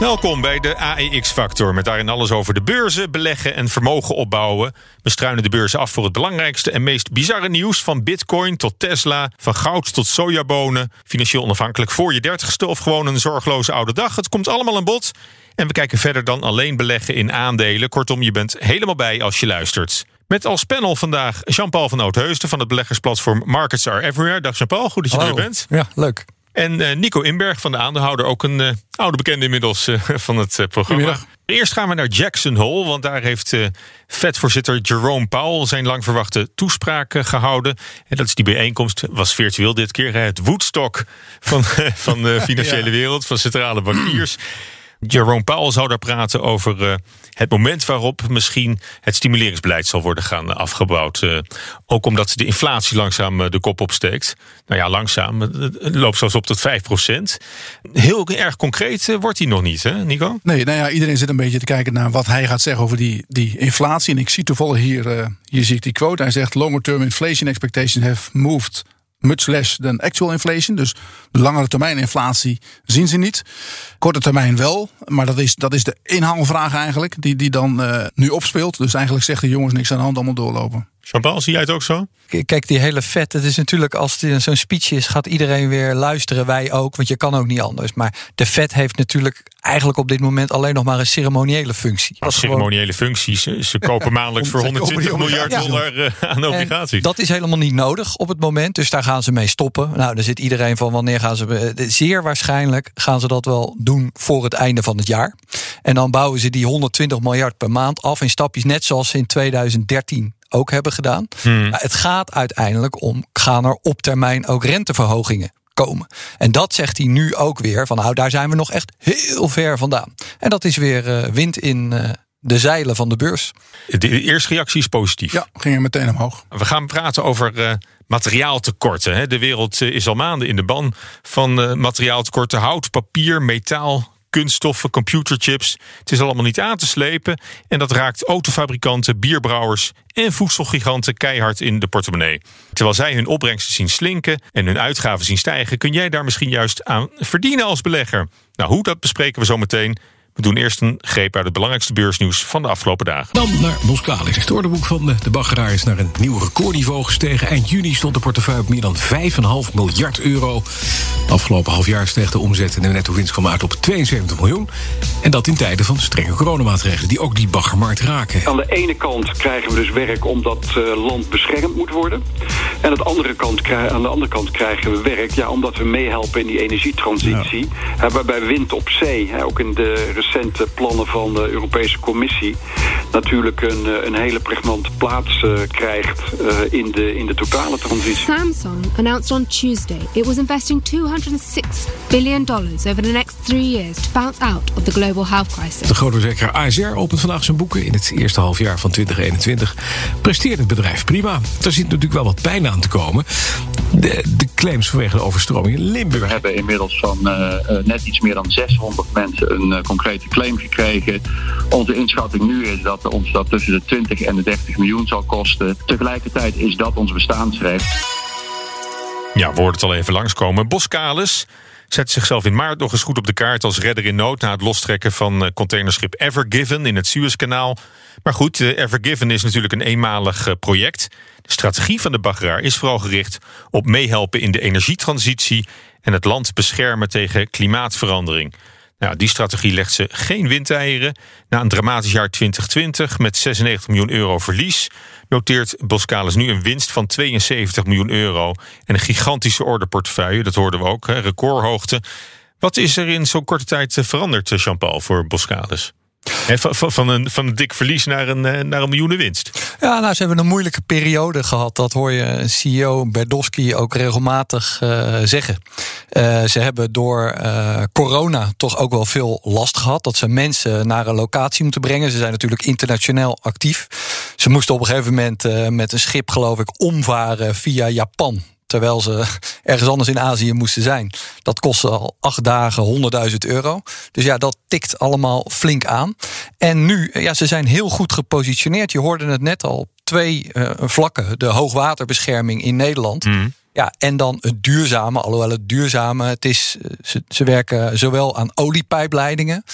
Welkom bij de AEX-factor, met daarin alles over de beurzen, beleggen en vermogen opbouwen. We struinen de beurzen af voor het belangrijkste en meest bizarre nieuws... van bitcoin tot Tesla, van goud tot sojabonen... financieel onafhankelijk voor je dertigste of gewoon een zorgeloze oude dag. Het komt allemaal aan bod en we kijken verder dan alleen beleggen in aandelen. Kortom, je bent helemaal bij als je luistert. Met als panel vandaag Jean-Paul van Oudheusden van het beleggersplatform Markets Are Everywhere. Dag Jean-Paul, goed dat je Hallo. er bent. Ja, leuk. En eh, Nico Inberg van de aandeelhouder, ook een eh, oude bekende inmiddels eh, van het programma. Eerst gaan we naar Jackson Hole, want daar heeft Fed-voorzitter Jerome Powell zijn lang verwachte toespraak eh, gehouden. En dat is die bijeenkomst, was virtueel dit keer, hè, het Woodstock van, van de financiële wereld, van centrale bankiers. Jerome Powell zou daar praten over eh, het moment waarop misschien het stimuleringsbeleid zal worden gaan afgebouwd. Eh, ook omdat de inflatie langzaam eh, de kop opsteekt. Nou ja, langzaam. Het loopt zelfs op tot 5% Heel erg concreet wordt hij nog niet, hè, Nico? Nee, nou ja, iedereen zit een beetje te kijken naar wat hij gaat zeggen over die, die inflatie. En ik zie toevallig hier, hier zie ik die quote. Hij zegt: Longer term inflation expectations have moved much less than actual inflation. Dus de langere termijn inflatie zien ze niet. Korte termijn wel, maar dat is, dat is de inhaalvraag eigenlijk, die, die dan eh, nu opspeelt. Dus eigenlijk zegt de jongens niks aan de hand, allemaal doorlopen. Jean-Paul, zie jij het ook zo? Kijk, die hele vet. Het is natuurlijk als het zo'n speech is, gaat iedereen weer luisteren. Wij ook, want je kan ook niet anders. Maar de vet heeft natuurlijk eigenlijk op dit moment alleen nog maar een ceremoniële functie. Gewoon- Ceremoniële functies. Ze, kopen maandelijks voor Om- om- 120 om- miljard ja. dollar eh, aan En obligaties. dat is helemaal niet nodig op het moment. Dus daar gaan ze mee stoppen. Nou, daar zit iedereen van wanneer gaan ze. eh, Zeer waarschijnlijk gaan ze dat wel doen voor het einde van het jaar. En dan bouwen ze die 120 miljard per maand af in stapjes, net zoals ze in 2013 ook hebben gedaan. Maar het gaat uiteindelijk om, gaan er op termijn ook renteverhogingen komen. En dat zegt hij nu ook weer, van nou daar zijn we nog echt heel ver vandaan. En dat is weer eh, wind in eh, de zeilen van de beurs. De eerste reactie is positief. Ja, ging er meteen omhoog. We gaan praten over eh, materiaaltekorten. Hè. De wereld is al maanden in de ban van eh, materiaaltekorten. Hout, papier, metaal, kunststoffen, computerchips. Het is allemaal niet aan te slepen. En dat raakt autofabrikanten, bierbrouwers en voedselgiganten keihard in de portemonnee. Terwijl zij hun opbrengsten zien slinken en hun uitgaven zien stijgen... kun jij daar misschien juist aan verdienen als belegger. Nou, hoe, dat bespreken we zo meteen. We doen eerst een greep uit het belangrijkste beursnieuws van de afgelopen dagen. Dan naar Boskalis. Het orderboek van de, de baggeraar is naar een nieuw recordniveau gestegen. Eind juni stond de portefeuille op meer dan 5,5 miljard euro. Afgelopen half jaar steeg de omzet en de netto winst kwam uit op 72 miljoen. En dat in tijden van strenge coronamaatregelen die ook die baggermarkt raken. Aan de ene kant krijgen we dus werk omdat uh, land beschermd moet worden. En aan de, andere kant, aan de andere kant krijgen we werk ja, omdat we meehelpen in die energietransitie. Ja. waarbij wind op zee, hè, ook in de recente plannen van de Europese Commissie... natuurlijk een, een hele pregnante plaats uh, krijgt uh, in, de, in de totale transitie. Samsung announced on Tuesday it was investing 206 billion dollars over the next three years to bounce out of the global health crisis. De grote verzekeraar ASR opent vandaag zijn boeken. In het eerste halfjaar van 2021 presteert het bedrijf prima. Er zit natuurlijk wel wat pijn aan te komen. De, de claims vanwege de overstroming in Limburg. We hebben inmiddels van uh, net iets meer dan 600 mensen een uh, concrete claim gekregen. Onze inschatting nu is dat ons dat tussen de 20 en de 30 miljoen zal kosten. Tegelijkertijd is dat ons bestaansrecht. Ja, we hoorden het al even langskomen. Boskalis zet zichzelf in maart nog eens goed op de kaart als redder in nood na het lostrekken van eh, containerschip Evergiven in het Suezkanaal. Maar goed, Evergiven is natuurlijk een eenmalig project. De strategie van de baggeraar is vooral gericht op meehelpen in de energietransitie en het land beschermen tegen klimaatverandering. Nou, die strategie legt ze geen windeieren. Na een dramatisch jaar 2020 met 96 miljoen euro verlies noteert Boskalis nu een winst van 72 miljoen euro en een gigantische orderportefeuille. Dat hoorden we ook, hè, recordhoogte. Wat is er in zo'n korte tijd veranderd, Jean-Paul, voor Boskalis? Van, van, een, van een dik verlies naar een, naar een miljoenen winst. Ja, nou, ze hebben een moeilijke periode gehad. Dat hoor je CEO Berdowski ook regelmatig uh, zeggen. Uh, ze hebben door corona toch ook wel veel last gehad. Dat ze mensen naar een locatie moeten brengen. Ze zijn natuurlijk internationaal actief. Ze moesten op een gegeven moment met een schip, geloof ik, omvaren via Japan terwijl ze ergens anders in Azië moesten zijn. Dat kostte al acht dagen 100.000 euro. Dus ja, dat tikt allemaal flink aan. En nu, ja, ze zijn heel goed gepositioneerd. Je hoorde het net al, twee uh, vlakken. De hoogwaterbescherming in Nederland. Mm. Ja, en dan het duurzame, alhoewel het duurzame, het is, ze, ze werken zowel aan oliepijpleidingen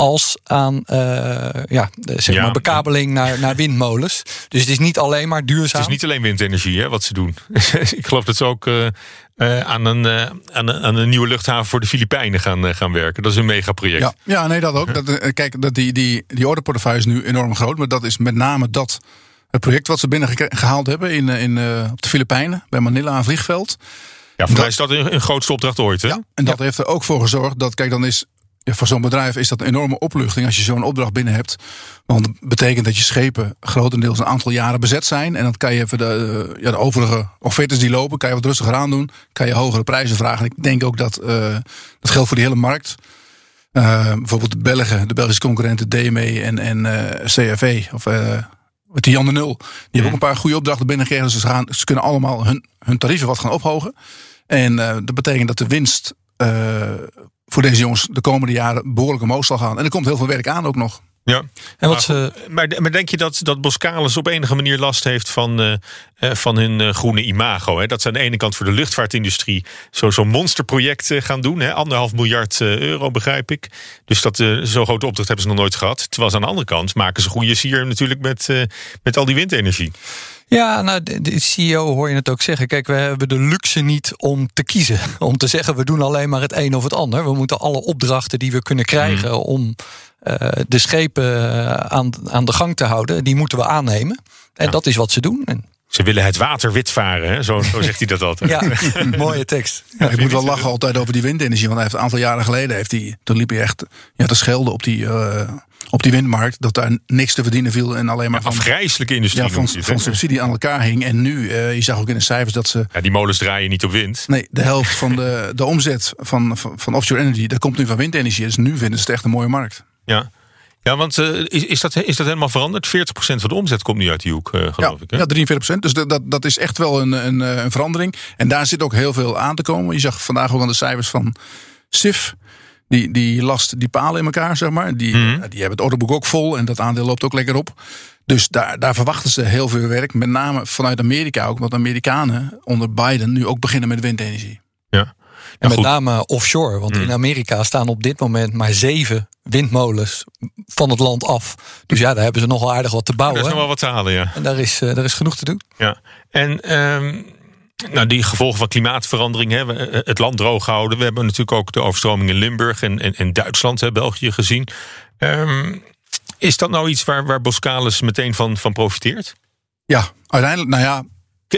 als aan uh, ja, zeg Ja, maar bekabeling naar, naar windmolens. Dus het is niet alleen maar duurzaam. Het is niet alleen windenergie hè, wat ze doen. ik geloof dat ze ook eh, eh, aan, een, eh, aan, een, aan een nieuwe luchthaven voor de Filipijnen gaan, gaan werken. Dat is een megaproject. Ja, ja, nee, dat ook. Dat, kijk, dat die, die, die orderportefeuille is nu enorm groot. Maar dat is met name dat het project wat ze binnengehaald hebben in, in, eh, op de Filipijnen, bij Manila aan vliegveld. Ja, voor mij is dat een, een grootste opdracht ooit. Hè? Ja, en dat heeft er ook voor gezorgd dat, kijk, dan is ja, voor zo'n bedrijf is dat een enorme opluchting als je zo'n opdracht binnen hebt. Want dat betekent dat je schepen grotendeels een aantal jaren bezet zijn. En dan kan je even de, eh, ja, de overige offertes die lopen, kan je wat rustiger aan doen. Kan je hogere prijzen vragen. En ik denk ook dat eh, dat geldt voor die hele markt. Eh, bijvoorbeeld de Belgen, de Belgische concurrenten DME en, en eh, CRV. Of uh, die Jan de Nul. Die hebben ook een paar goede opdrachten binnengekregen. Dus ze, gaan, ze kunnen allemaal hun, hun tarieven wat gaan ophogen. En uh, dat betekent dat de winst uh, voor deze jongens de komende jaren behoorlijk omhoog zal gaan. En er komt heel veel werk aan ook nog. Ja. En wat ze, Maar, maar denk je dat, dat Boskalis op enige manier last heeft van, uh, uh, van hun uh, groene imago? Hè? Dat ze aan de ene kant voor de luchtvaartindustrie zo'n zo monsterproject gaan doen. Hè? Anderhalf miljard euro, begrijp ik. Dus dat zo'n grote opdracht hebben ze nog nooit gehad. Terwijl ze aan de andere kant maken ze goede sier natuurlijk met, met al die windenergie. Ja, nou, de, de, CEO hoor je het ook zeggen. Kijk, we hebben de luxe niet om te kiezen. Om te zeggen, we doen alleen maar het een of het ander. We moeten alle opdrachten die we kunnen krijgen mm. om uh, de schepen aan, aan de gang te houden, die moeten we aannemen. En ja. dat is wat ze doen. En ze willen het water wit varen, hè? Zo, zo zegt hij dat altijd. ja, mooie tekst. Ja, ik moet wel lachen altijd over die windenergie. Want hij heeft een aantal jaren geleden, heeft hij, toen liep hij echt ja, te schelden op die, uh, op die windmarkt. Dat daar niks te verdienen viel en alleen maar van... Afgrijzelijke industrie. Ja, van, van subsidie aan elkaar hing. En nu, uh, je zag ook in de cijfers dat ze... Ja, die molens draaien niet op wind. Nee, de helft van de, de omzet van, van, van offshore energy, dat komt nu van windenergie. Dus nu vinden ze het echt een mooie markt. Ja, ja, want uh, is, is, dat, is dat helemaal veranderd? 40% van de omzet komt nu uit die hoek, uh, geloof ja, ik. Hè? Ja, 43%. Dus dat, dat, dat is echt wel een, een, een, verandering. En daar zit ook heel veel aan te komen. Je zag vandaag ook aan de cijfers van SIF. Die, die last die palen in elkaar, zeg maar. Die, mm -hmm. die hebben het orderboek ook vol en dat aandeel loopt ook lekker op. Dus daar, daar verwachten ze heel veel werk. Met name vanuit Amerika ook. Want Amerikanen onder Biden nu ook beginnen met windenergie. Ja. En met name offshore. Want mm. in Amerika staan op dit moment maar zeven windmolens van het land af. Dus ja, daar hebben ze nogal aardig wat te bouwen. Er is nog wel wat te halen, ja. En daar is, uh, daar is genoeg te doen. Ja. En um, nou, die gevolgen van klimaatverandering, hè, het land droog houden. We hebben natuurlijk ook de overstroming in Limburg en, en, en Duitsland, hè, België gezien. Um, is dat nou iets waar, waar Boskalis meteen van, van profiteert? Ja, uiteindelijk, nou ja,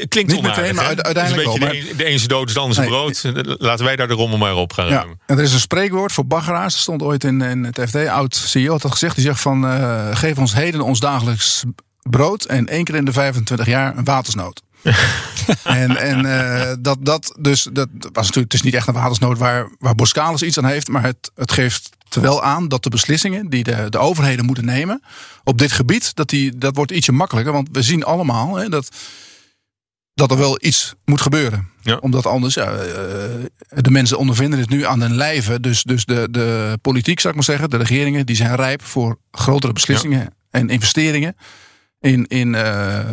Klinkt niet meteen, maar uiteindelijk wel. De, een, de ene dood is de andere nee, brood. Laten wij daar de rommel maar op gaan ja, ruimen. En er is een spreekwoord voor baggeraars. Dat stond ooit in, in het FD. Oud CEO had dat gezegd. Die zegt van, uh, geef ons heden ons dagelijks brood. En één keer in de 25 jaar een watersnood. en en uh, dat, dat, dus, dat was natuurlijk, het is niet echt een watersnood waar, waar Boskalis iets aan heeft. Maar het, het geeft terwijl aan dat de beslissingen die de, de overheden moeten nemen op dit gebied, dat, die, dat wordt ietsje makkelijker. Want we zien allemaal hè, dat dat er wel iets moet gebeuren. Ja. Omdat anders, ja, de mensen ondervinden het nu aan hun lijve. Dus, dus de, de politiek, zou ik maar zeggen, de regeringen, die zijn rijp voor grotere beslissingen ja. en investeringen in, in uh,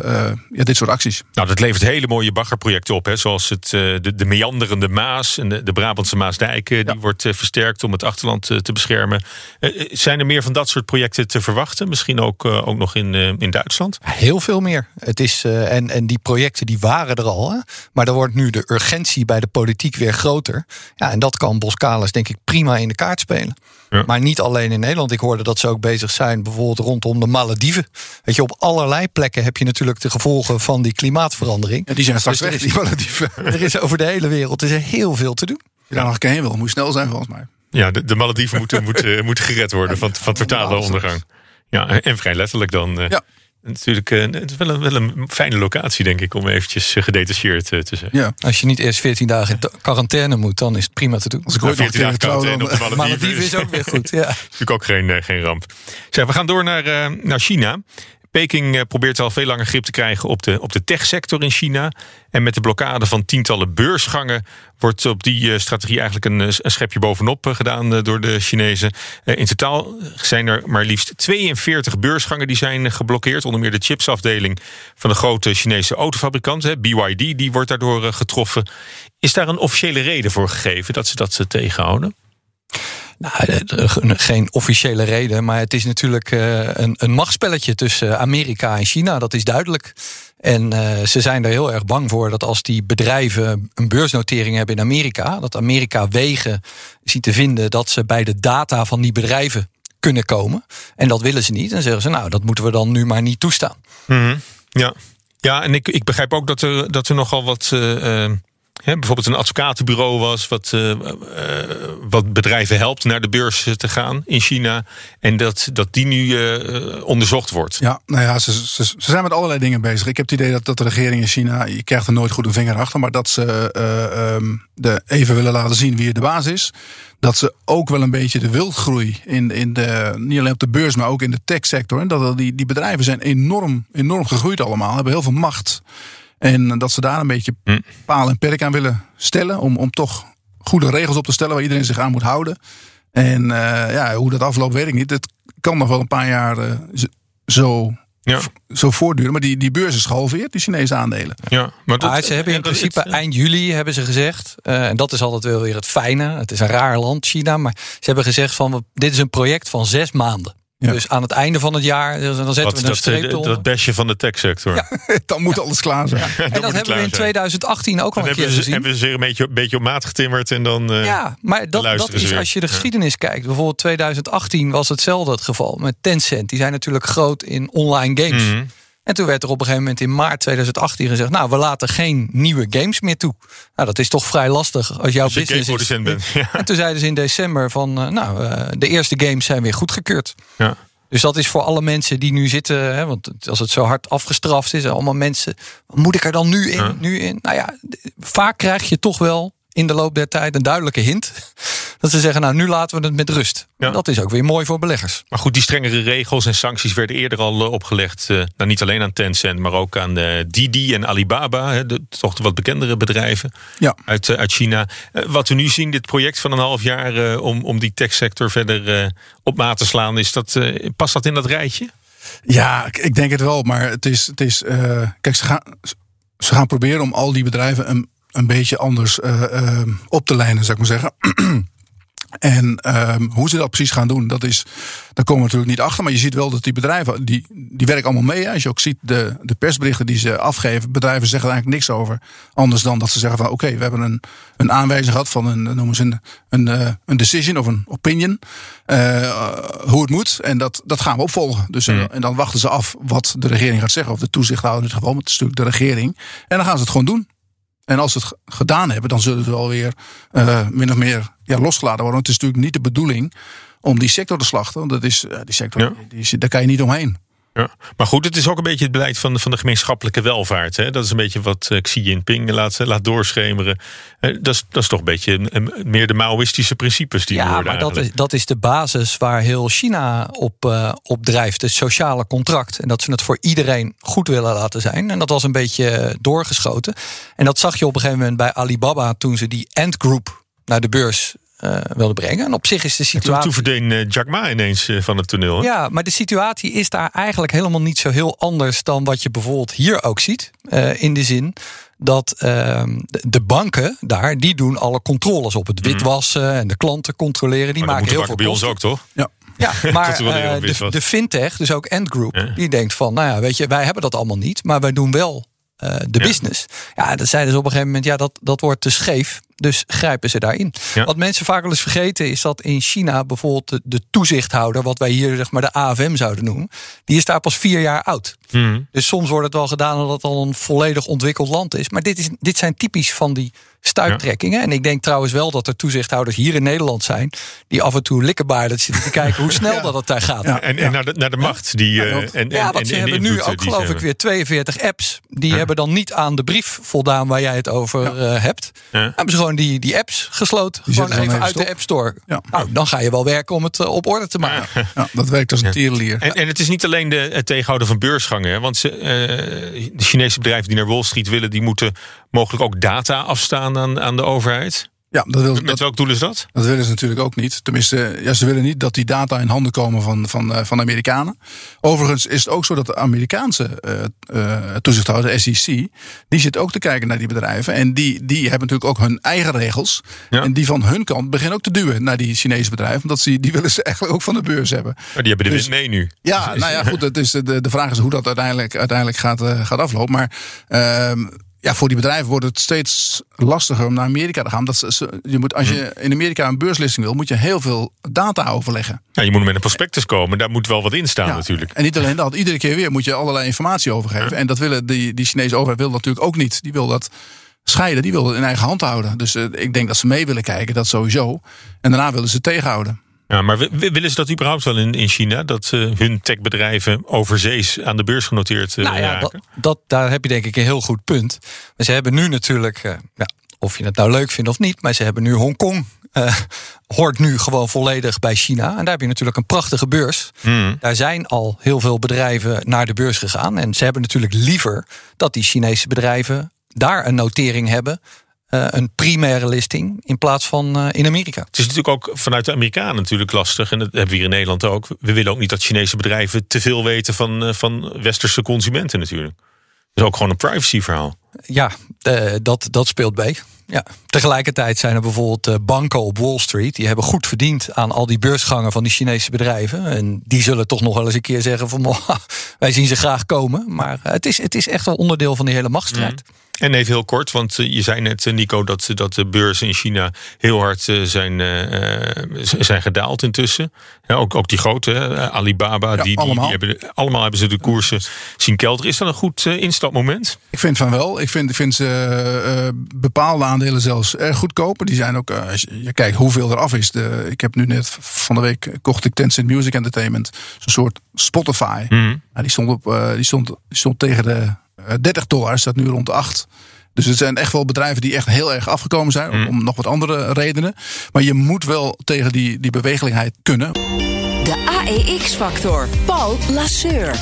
uh, ja, dit soort acties. Nou, dat levert hele mooie baggerprojecten op. Hè, zoals het, uh, de, de meanderende Maas en de, de Brabantse Maasdijk. Die ja. wordt versterkt om het achterland te beschermen. zijn er meer van dat soort projecten te verwachten? Misschien ook, ook nog in, in Duitsland? Heel veel meer. Het is, en, en die projecten die waren er al. Hè? Maar er wordt nu de urgentie bij de politiek weer groter. Ja, en dat kan Boskalis denk ik prima in de kaart spelen. Ja. Maar niet alleen in Nederland. Ik hoorde dat ze ook bezig zijn bijvoorbeeld rondom de Malediven. Weet je, op allerlei plekken heb je natuurlijk de gevolgen van die klimaatverandering. Ja, die zijn straks dus weg, die Malediven. Er is over de hele wereld is er heel veel te doen. Je daar nog een heen wil, moet snel zijn volgens mij. Ja, de, de Malediven moeten, moeten, moeten gered worden van, van totale ondergang. Ja, en vrij letterlijk dan. Uh, ja. Natuurlijk, uh, het is wel een, wel een fijne locatie, denk ik, om eventjes gedetacheerd te zijn. Ja. Als je niet eerst 14 dagen in quarantaine moet, dan is het prima te doen. Als ik ooit 14 dagen quarantaine op de Malediven is ook weer goed. Ja. is natuurlijk ook geen, geen ramp. Zeg, we gaan door naar, naar China. Peking eh, probeert al veel langer grip te krijgen op de, op de techsector in China. En met de blokkade van tientallen beursgangen wordt op die eh, strategie eigenlijk een, een schepje bovenop eh, gedaan door de Chinezen. In totaal zijn er maar liefst 42 beursgangen die zijn geblokkeerd. Onder meer de chipsafdeling van de grote Chinese autofabrikant, BYD, die wordt daardoor getroffen. Is daar een officiële reden voor gegeven dat ze dat tegenhouden? Nou, geen officiële reden, maar het is natuurlijk eh, een, een machtspelletje tussen Amerika en China, dat is duidelijk. En ze zijn er heel erg bang voor dat als die bedrijven een beursnotering hebben in Amerika, dat Amerika wegen ziet te vinden dat ze bij de data van die bedrijven kunnen komen. En dat willen ze niet. En zeggen ze, nou, dat moeten we dan nu maar niet toestaan. -hmm. Ja. Ja, en ik, ik begrijp ook dat er, dat er nogal wat. Bijvoorbeeld een advocatenbureau was, wat, uh, uh, wat bedrijven helpt naar de beurs te gaan in China. En dat, dat die nu onderzocht wordt. Ja, nou ja, ze, ze, zijn met allerlei dingen bezig. Ik heb het idee dat, dat de regering in China, je krijgt er nooit goed een vinger achter, maar dat ze um, de even willen laten zien wie de baas is. Dat ze ook wel een beetje de wildgroei in, in de, niet alleen op de beurs, maar ook in de techsector. En dat die, die bedrijven zijn enorm, enorm gegroeid allemaal, hebben heel veel macht. En dat ze daar een beetje hm. paal en perk aan willen stellen. Om, om toch goede regels op te stellen waar iedereen zich aan moet houden. En uh, ja, hoe dat afloopt weet ik niet. Het kan nog wel een paar jaar uh, zo, ja. zo voortduren. Maar die, die beurs is gehalveerd, die Chinese aandelen. Ja, maar dat, ah, ze hebben in principe eind juli hebben ze gezegd. Uh, en dat is altijd wel weer het fijne. Het is een raar land, China. Maar ze hebben gezegd van dit is een project van zes maanden. Dus aan het einde van het jaar dan zetten Wat, we een streep dat, dat bestje van de techsector. Ja. dan moet alles klaar zijn. en dat, hebben we in 2018 ook al een keer ze, gezien. Hebben ze zich een beetje, een beetje op maat getimmerd en dan uh, Ja, maar dat, dat is als je de geschiedenis kijkt. Bijvoorbeeld 2018 was hetzelfde het geval met Tencent. Die zijn natuurlijk groot in online games. Mm -hmm. En toen werd er op een gegeven moment in maart 2018 gezegd: Nou, we laten geen nieuwe games meer toe. Nou, dat is toch vrij lastig als jouw als business is. Bent. Ja. En toen zeiden ze in december: van uh, Nou, uh, de eerste games zijn weer goedgekeurd. Ja. Dus dat is voor alle mensen die nu zitten, hè, want als het zo hard afgestraft is, allemaal mensen, moet ik er dan nu in? Nu in? Nou ja, vaak krijg je toch wel in de loop der tijd een duidelijke hint. Dat ze zeggen, nou nu laten we het met rust. Ja. Dat is ook weer mooi voor beleggers. Maar goed, die strengere regels en sancties werden eerder al eh, opgelegd. Uh, nou, niet alleen aan Tencent, maar ook aan uh, Didi en Alibaba. Hè, de, toch de wat bekendere bedrijven ja. uit, uit China. wat we nu zien, dit project van een half jaar om, om die techsector verder op maat te slaan. Is dat, past dat in dat rijtje? Ja, ik denk het wel. Maar het is, het is kijk, ze gaan, ze gaan proberen om al die bedrijven een een beetje anders uh, op te lijnen, zou ik maar zeggen. En um, hoe ze dat precies gaan doen, dat is, daar komen we natuurlijk niet achter. Maar je ziet wel dat die bedrijven, die, die werken allemaal mee. Als je ook ziet de, de persberichten die ze afgeven. Bedrijven zeggen er eigenlijk niks over. Anders dan dat ze zeggen van oké, we hebben een, een aanwijzing gehad van een, noemen ze een, een, een decision of een opinion. Uh, hoe het moet. En dat, dat gaan we opvolgen. Dus, mm. En dan wachten ze af wat de regering gaat zeggen. Of de toezichthouder in dit geval, het stuk de regering. En dan gaan ze het gewoon doen. En als ze het gedaan hebben, dan zullen ze wel weer uh, min of meer ja, losgelaten worden. Want het is natuurlijk niet de bedoeling om die sector te slachten. Want dat is, uh, die sector, ja. die, daar kan je niet omheen. Ja. Maar goed, het is ook een beetje het beleid van, van de gemeenschappelijke welvaart. Hè? Dat is een beetje wat uh, Xi Jinping laat, laat doorschemeren. Uh, dat, is, dat is toch een beetje meer de Maoïstische principes die ja, worden. maar dat is, dat is de basis waar heel China op, uh, op drijft. Het sociale contract. En dat ze het voor iedereen goed willen laten zijn. En dat was een beetje doorgeschoten. En dat zag je op een gegeven moment bij Alibaba toen ze die Ant Group naar de beurs wilde brengen. En op zich is de situatie. toen verdween uh, Jack Ma ineens uh, van het toneel. Ja, maar de situatie is daar eigenlijk helemaal niet zo heel anders dan wat je bijvoorbeeld hier ook ziet. in de zin dat ehm, de banken daar, die doen alle controles op het mhm. witwassen en de klanten controleren. Die maar maken heel veel bij ons ook, toch? Ja. Ja, maar de, de, fintech, dus ook End Group, ja. die denkt van, nou ja, weet je, wij hebben dat allemaal niet, maar wij doen wel uh, de ja. business. Ja, dat zeiden ze op een gegeven moment, ja, dat, dat wordt te scheef. Dus grijpen ze daarin. Ja. Wat mensen vaak wel eens vergeten is dat in China bijvoorbeeld de, de toezichthouder, wat wij hier zeg maar de AFM zouden noemen, die is daar pas vier jaar oud. Mhm. Dus soms wordt het wel gedaan dat het al een volledig ontwikkeld land is. Maar dit, is, dit zijn typisch van die stuiptrekkingen. En ik denk trouwens wel dat er toezichthouders hier in Nederland zijn... die af en toe likkenbaardig zitten te kijken hoe snel dat het daar gaat. Ja. En, en naar, de, naar de macht die. eh, en, en, Ja, en, want ze en de hebben nu eh, ook ze geloof ik weer 42 apps. Die hebben dan niet aan de brief voldaan waar jij het over eh, hebt. Ja. Hebben ze gewoon die, die apps gesloten. Die gewoon even uit de App Store. Ja. Nou, dan ga je wel werken om het eh, op orde te maken. Ja, dat werkt als een tierenlier. En, en het is niet alleen de, het tegenhouden van beursgangen. Hè? Want ze, eh, de Chinese bedrijven die naar Wall Street willen, die moeten mogelijk ook data afstaan aan, aan de overheid. Ja, dat wil, Met dat, welk doel is dat? dat willen ze natuurlijk ook niet. Tenminste, ja, ze willen niet dat die data in handen komen van, van, eh, van de Amerikanen. Overigens is het ook zo dat de Amerikaanse eh, eh, toezichthouder, de SEC, die zit ook te kijken naar die bedrijven. En die, die hebben natuurlijk ook hun eigen regels. Ja. En die van hun kant beginnen ook te duwen naar die Chinese bedrijven. Omdat ze, die willen ze eigenlijk ook van de beurs hebben. Maar die hebben de Dus- mee nu. Ja, nou ja, goed. Het is, de, de vraag is hoe dat uiteindelijk, uiteindelijk gaat, gaat aflopen. Maar ehm, ja, voor die bedrijven wordt het steeds lastiger om naar Amerika te gaan. Dat ze, je moet, als je in Amerika een beurslisting wil, moet je heel veel data overleggen. Ja, je moet met een prospectus komen. Daar moet wel wat in staan Ja, natuurlijk. En niet alleen dat, iedere keer weer moet je allerlei informatie overgeven. En dat willen die, die Chinese overheid wil natuurlijk ook niet. Die wil dat scheiden, die wil het in eigen hand houden. Dus eh, ik denk dat ze mee willen kijken, dat sowieso. En daarna willen ze tegenhouden. Ja, maar wi- wi- willen ze dat überhaupt wel in, in China? Dat eh, hun techbedrijven overzees aan de beurs genoteerd eh, Nou ja, raken? dat, dat, daar heb je denk ik een heel goed punt. Maar ze hebben nu natuurlijk, eh, ja, of je het nou leuk vindt of niet, maar ze hebben nu Hongkong. eh hoort nu gewoon volledig bij China. En daar heb je natuurlijk een prachtige beurs. Hmm. Daar zijn al heel veel bedrijven naar de beurs gegaan. En ze hebben natuurlijk liever dat die Chinese bedrijven daar een notering hebben. Eh, een primaire listing in plaats van eh, in Amerika. Het is natuurlijk ook vanuit de Amerikanen natuurlijk lastig. En dat hebben we hier in Nederland ook. We willen ook niet dat Chinese bedrijven te veel weten van, eh, van westerse consumenten natuurlijk. Dat is ook gewoon een privacy verhaal. Ja, dat, dat speelt bij. Ja. Tegelijkertijd zijn er bijvoorbeeld banken op Wall Street. Die hebben goed verdiend aan al die beursgangen van die Chinese bedrijven. En die zullen toch nog wel eens een keer zeggen van... "Mwah, wij zien ze graag komen. Maar het is, het is echt wel onderdeel van die hele machtsstrijd. En even heel kort, want eh, je zei net, eh, Nico, dat, dat de beurzen in China heel hard eh, zijn, zijn gedaald intussen. Ja, ook, ook die grote, hè, Alibaba, die, die, allemaal. die hebben, allemaal hebben ze de koersen zien kelderen. Is dat een goed instapmoment? Ik vind van wel. Ik vind, vind ze bepaalde aandelen zelfs erg goedkoper. Die zijn ook, als je, je kijkt hoeveel er af is. De, ik heb nu net van de week kocht ik Tencent Music Entertainment. Zo'n soort Spotify. Nou, die, stond op, die, stond, die stond tegen de 30 dollar. Staat nu rond de 8. Dus het zijn echt wel bedrijven die echt heel erg afgekomen zijn. Om, om nog wat andere redenen. Maar je moet wel tegen die, die bewegelijkheid kunnen. De AEX-factor. Paul Lasseur.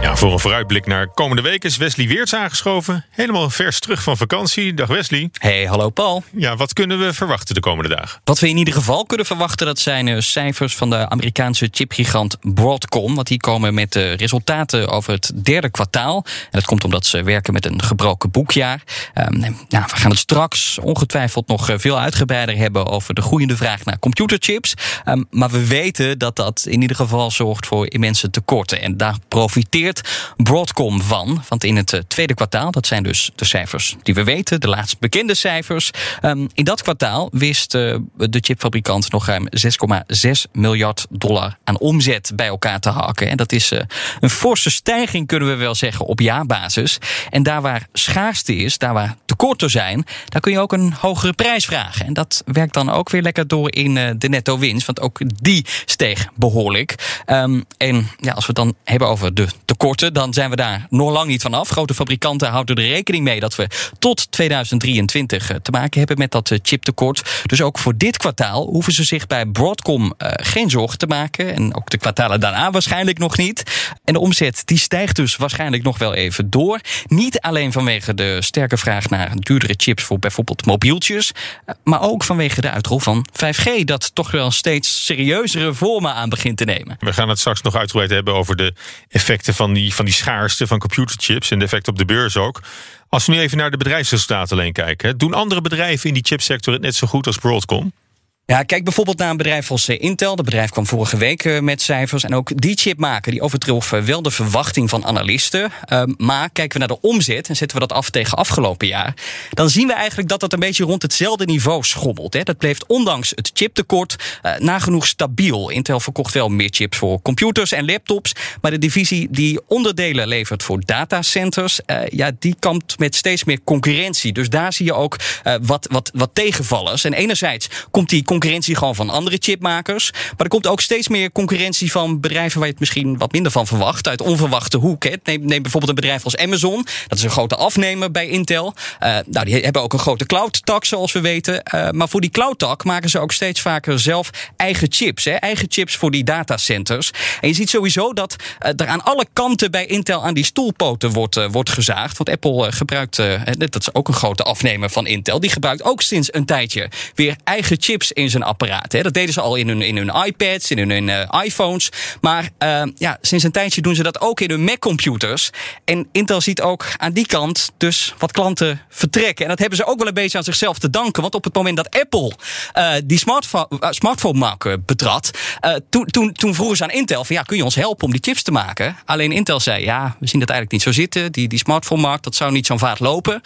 Ja, voor een vooruitblik naar komende week is Wesley Weerts aangeschoven. Helemaal vers terug van vakantie. Dag Wesley. Hey, hallo Paul. Ja, wat kunnen we verwachten de komende dagen? Wat we in ieder geval kunnen verwachten, dat zijn eh, cijfers van de Amerikaanse chipgigant Broadcom. Want die komen met de resultaten over het derde kwartaal. En dat komt omdat ze werken met een gebroken boekjaar. Ehm, nou, we gaan het straks ongetwijfeld nog eh, veel uitgebreider hebben over de groeiende vraag naar computerchips. Ehm, maar we weten dat dat in ieder geval zorgt voor immense tekorten. En daar profiteert Broadcom van. Want in het eh, tweede kwartaal, dat zijn dus de cijfers die we weten, de laatst bekende cijfers. Ehm, in dat kwartaal wist eh, de chipfabrikant nog ruim 6,6 miljard dollar aan omzet bij elkaar te hakken. En dat is eh, een forse stijging, kunnen we wel zeggen, op jaarbasis. En daar waar schaarste is, daar waar tekorten zijn, daar kun je ook een hogere prijs vragen. En dat werkt dan ook weer lekker door in de netto winst, want ook die steeg behoorlijk. Ehm, en ja, als we het dan hebben over de tekorten, dan zijn we daar nog lang niet vanaf. Grote fabrikanten houden er rekening mee dat we tot 2023 eh, te maken hebben met dat eh, chiptekort. Dus ook voor dit kwartaal hoeven ze zich bij Broadcom eh, geen zorgen te maken. En ook de kwartalen daarna waarschijnlijk nog niet. En de omzet die stijgt dus waarschijnlijk nog wel even door. Niet alleen vanwege de sterke vraag naar duurdere chips voor bijvoorbeeld mobieltjes. Maar ook vanwege de uitrol van 5G, dat toch wel steeds serieuzere vormen aan begint te nemen. We gaan het straks nog uitgebreid hebben over de effecten van die, van die schaarste van computerchips en de effecten op de beurs ook. Als we nu even naar de bedrijfsresultaten alleen kijken, doen andere bedrijven in die chipsector het net zo goed als Broadcom? Ja, kijk bijvoorbeeld naar een bedrijf als eh, Intel. Dat bedrijf kwam vorige week eh, met cijfers. En ook die chipmaker die overtrof eh, wel de verwachting van analisten. Ehm, maar kijken we naar de omzet en zetten we dat af tegen afgelopen jaar. Dan zien we eigenlijk dat dat een beetje rond hetzelfde niveau schommelt. Dat bleef ondanks het chiptekort nagenoeg stabiel. Intel verkocht wel meer chips voor computers en laptops. Maar de divisie die onderdelen levert voor datacenters. Ja, die kampt met steeds meer concurrentie. Dus daar zie je ook wat, wat, wat tegenvallers. En enerzijds komt die concurrentie gewoon van andere chipmakers. Maar er komt ook steeds meer concurrentie van bedrijven waar je het misschien wat minder van verwacht. Uit onverwachte hoek. Neem, bijvoorbeeld een bedrijf als Amazon. Dat is een grote afnemer bij Intel. Uh, nou, die hebben ook een grote cloud-tak, zoals we weten. Uh, maar voor die cloud-tak maken ze ook steeds vaker zelf eigen chips. Hè. Eigen chips voor die datacenters. En je ziet sowieso dat uh, er aan alle kanten bij Intel aan die stoelpoten wordt, wordt gezaagd. Want Apple gebruikt, dat is ook een grote afnemer van Intel. Die gebruikt ook sinds een tijdje weer eigen chips in zijn apparaat. Hè. Dat deden ze al in hun, in hun iPads, in hun, uh, iPhones. Maar uh, ja, sinds een tijdje doen ze dat ook in hun Mac-computers. En Intel ziet ook aan die kant dus wat klanten vertrekken. En dat hebben ze ook wel een beetje aan zichzelf te danken. Want op het moment dat Apple uh, die smartphone, smartphone-markt betrad... toen, toen, toen vroegen ze aan Intel van ja, kun je ons helpen om die chips te maken? Alleen Intel zei ja, we zien dat eigenlijk niet zo zitten. Die, die smartphone-markt, dat zou niet zo'n vaart lopen.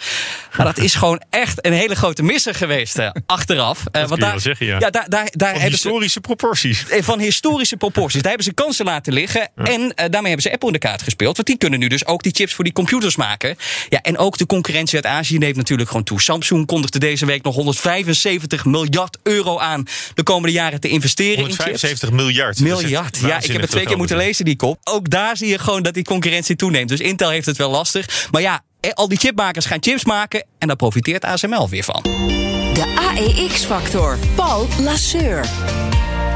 Maar dat is gewoon echt een hele grote misser geweest achteraf. Want daar, ja. ja, daar, daar, daar van hebben historische ze, proporties. Van historische proporties. Daar hebben ze kansen laten liggen. Ja. En uh, daarmee hebben ze Apple in de kaart gespeeld. Want die kunnen nu dus ook die chips voor die computers maken. Ja, en ook de concurrentie uit Azië neemt natuurlijk gewoon toe. Samsung kondigde deze week nog 175 miljard euro aan de komende jaren te investeren 175 in chips. miljard. Miljard. Ja, ik heb het twee keer moeten lezen, die kop. Ook daar zie je gewoon dat die concurrentie toeneemt. Dus Intel heeft het wel lastig. Maar ja, al die chipmakers gaan chips maken. En daar profiteert ASML weer van. De AEX-factor. Paul Lasseur.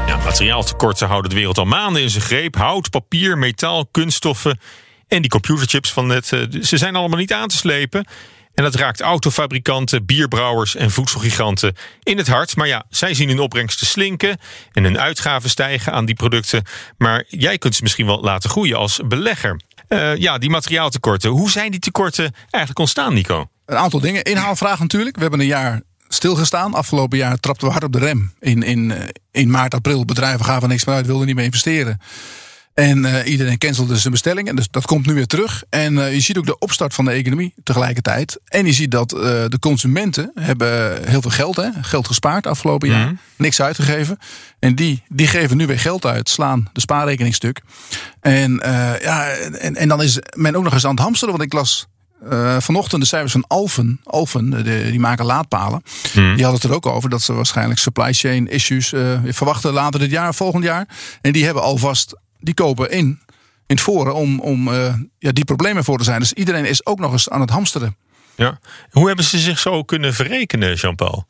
Ja, materiaaltekorten houden de wereld al maanden in zijn greep. Hout, papier, metaal, kunststoffen en die computerchips van net. Ze zijn allemaal niet aan te slepen. En dat raakt autofabrikanten, bierbrouwers en voedselgiganten in het hart. Maar ja, zij zien hun opbrengsten slinken en hun uitgaven stijgen aan die producten. Maar jij kunt ze misschien wel laten groeien als belegger. Uh, ja, die materiaaltekorten. Hoe zijn die tekorten eigenlijk ontstaan, Nico? Een aantal dingen. Inhaalvraag natuurlijk. We hebben een jaar stilgestaan. Afgelopen jaar trapten we hard op de rem. In, in, in maart, april. Bedrijven gaven niks meer uit, wilden niet meer investeren. En uh, iedereen cancelde zijn bestellingen. Dus dat komt nu weer terug. En uh, je ziet ook de opstart van de economie tegelijkertijd. En je ziet dat uh, de consumenten hebben heel veel geld, hè, geld gespaard afgelopen jaar. Mm. Niks uitgegeven. En die, die geven nu weer geld uit, slaan de spaarrekening stuk. En, ja, en, en dan is men ook nog eens aan het hamsteren. Want ik las uh, vanochtend de cijfers van Alphen. Alphen, de, die maken laadpalen. Hmm. Die hadden het er ook over dat ze waarschijnlijk supply chain issues uh, verwachten later dit jaar, volgend jaar. En die hebben alvast, die kopen in, in het voren om, om uh, ja, die problemen voor te zijn. Dus iedereen is ook nog eens aan het hamsteren. Ja. Hoe hebben ze zich zo kunnen verrekenen, Jean-Paul?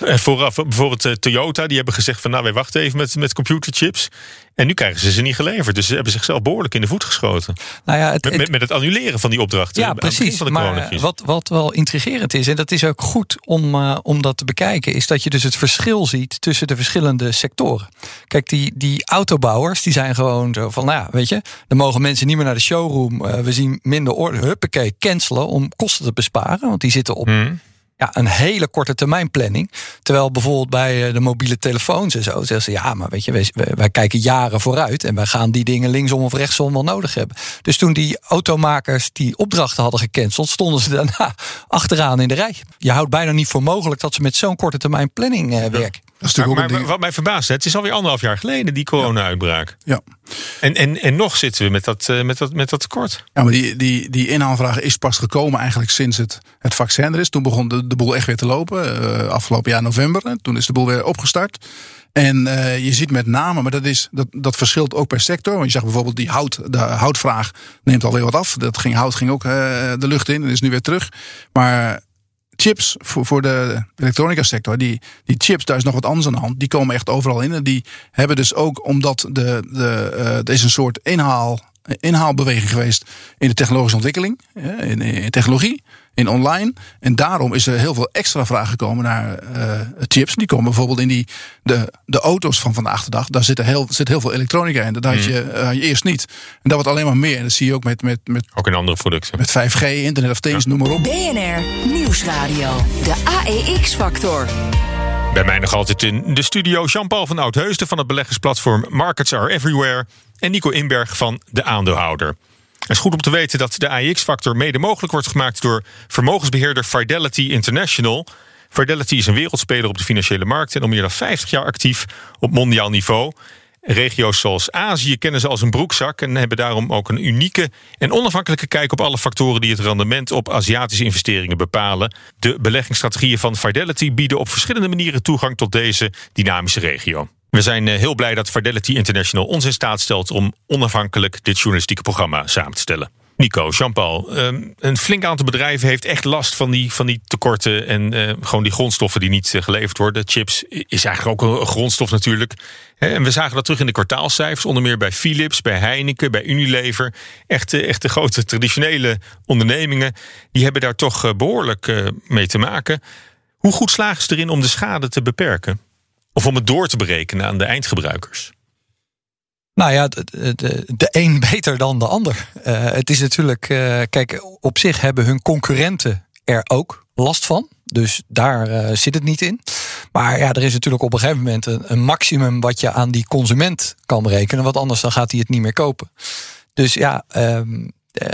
Vooraf, bijvoorbeeld Toyota, die hebben gezegd van nou, wij wachten even met, met computerchips. En nu krijgen ze ze niet geleverd. Dus ze hebben zichzelf behoorlijk in de voet geschoten. Nou ja, het, met, met, met, het annuleren van die opdrachten. Ja, precies. Van de maar wat, wat wel intrigerend is, en dat is ook goed om, uh, om dat te bekijken, is dat je dus het verschil ziet tussen de verschillende sectoren. Kijk, die, die autobouwers, die zijn gewoon zo van, nou ja, weet je, dan mogen mensen niet meer naar de showroom. Uh, we zien minder orde, huppakee, cancelen om kosten te besparen. Want die zitten op hmm ja, een hele korte termijn planning. Terwijl bijvoorbeeld bij de mobiele telefoons en zo zeggen ze ja, maar weet je, wij, wij, kijken jaren vooruit en wij gaan die dingen linksom of rechtsom wel nodig hebben. Dus toen die automakers die opdrachten hadden gecanceld, stonden ze daarna achteraan in de rij. Je houdt bijna niet voor mogelijk dat ze met zo'n korte termijn planning uh, werken. Maar, maar wat mij verbaast, het is alweer anderhalf jaar geleden die corona-uitbraak. Ja. En, en, en nog zitten we met dat, uh, met dat, met dat tekort. Ja, maar die, die, die inhaalvraag is pas gekomen eigenlijk sinds het, het vaccin er is. Toen begon de, de boel echt weer te lopen. Uh, afgelopen jaar november. Toen is de boel weer opgestart. En uh, je ziet met name, maar dat, is, dat, dat verschilt ook per sector. Want je zag bijvoorbeeld die hout, de houtvraag neemt alweer wat af. Dat ging, hout ging ook de lucht in en is nu weer terug. Maar chips voor, voor de elektronica sector, die, die chips, daar is nog wat anders aan de hand. Die komen echt overal in. En die hebben dus ook, omdat de, de, uh, er is een soort inhaal, inhaalbeweging geweest in de technologische ontwikkeling, in, in technologie in online. En daarom is er heel veel extra vraag gekomen naar uh, chips. Die komen bijvoorbeeld in die, de, de auto's van vandaag de dag. Daar zit, er heel, zit heel veel elektronica in. Dat had je, uh, je eerst niet. En dat wordt alleen maar meer. En dat zie je ook met... met, met ook in andere producten. Met 5G, Internet of Things, ja. noem maar op. BNR Nieuwsradio. De AEX-factor. Bij mij nog altijd in de studio Jean-Paul van Oudheusden van het beleggersplatform Markets Are Everywhere en Nico Inberg van de aandeelhouder. Het is goed om te weten dat de AIX-factor mede mogelijk wordt gemaakt door vermogensbeheerder Fidelity International. Fidelity is een wereldspeler op de financiële markt en al meer dan 50 jaar actief op mondiaal niveau. Regio's zoals Azië kennen ze als een broekzak en hebben daarom ook een unieke en onafhankelijke kijk op alle factoren die het rendement op Aziatische investeringen bepalen. De beleggingsstrategieën van Fidelity bieden op verschillende manieren toegang tot deze dynamische regio. We zijn eh, heel blij dat Fidelity International ons in staat stelt om onafhankelijk dit journalistieke programma samen te stellen. Nico, Jean-Paul, ehm, een flink aantal bedrijven heeft echt last van die, van die tekorten en uh, gewoon die grondstoffen die niet uh, geleverd worden. Chips is eigenlijk ook een grondstof natuurlijk. En we zagen dat terug in de kwartaalcijfers, onder meer bij Philips, bij Heineken, bij Unilever. Echt, echt grote traditionele ondernemingen, die hebben daar toch behoorlijk mee te maken. Hoe goed slagen ze erin om de schade te beperken? Of om het door te berekenen aan de eindgebruikers? Nou ja, de, de, een beter dan de ander. Uh, het is natuurlijk, uh, kijk, op zich hebben hun concurrenten er ook last van. Dus daar uh, zit het niet in. Maar ja, er is natuurlijk op een gegeven moment een, maximum wat je aan die consument kan berekenen. Want anders dan gaat hij het niet meer kopen. Dus ja, um, eh,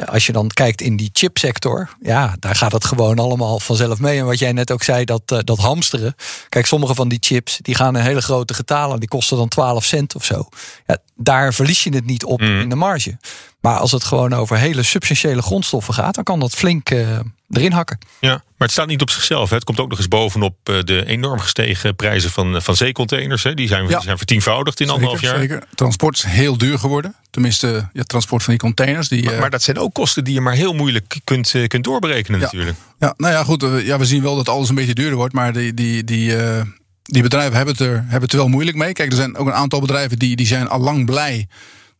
als je dan kijkt in die chipsector, ja, daar gaat het gewoon allemaal vanzelf mee. En wat jij net ook zei, dat, uh, dat hamsteren. Kijk, sommige van die chips die gaan in hele grote getalen, die kosten dan 12 cent of zo. Ja, daar verlies je het niet op mm. in de marge. Maar als het gewoon over hele substantiële grondstoffen gaat, dan kan dat flink uh, erin hakken. Ja, maar het staat niet op zichzelf. Hè. Het komt ook nog eens bovenop de enorm gestegen prijzen van, van zeecontainers. Hè. Die, zijn, ja. zijn vertienvoudigd in zeker, anderhalf jaar. Zeker. Transport is heel duur geworden. Tenminste, ja, transport van die containers. Die, maar, maar, dat zijn ook kosten die je maar heel moeilijk kunt, kunt doorberekenen ja. natuurlijk. Ja, nou ja, goed. Ja, we zien wel dat alles een beetje duurder wordt. Maar die, die, die, uh, die bedrijven hebben het, er, hebben het er wel moeilijk mee. Kijk, er zijn ook een aantal bedrijven die, die zijn al lang blij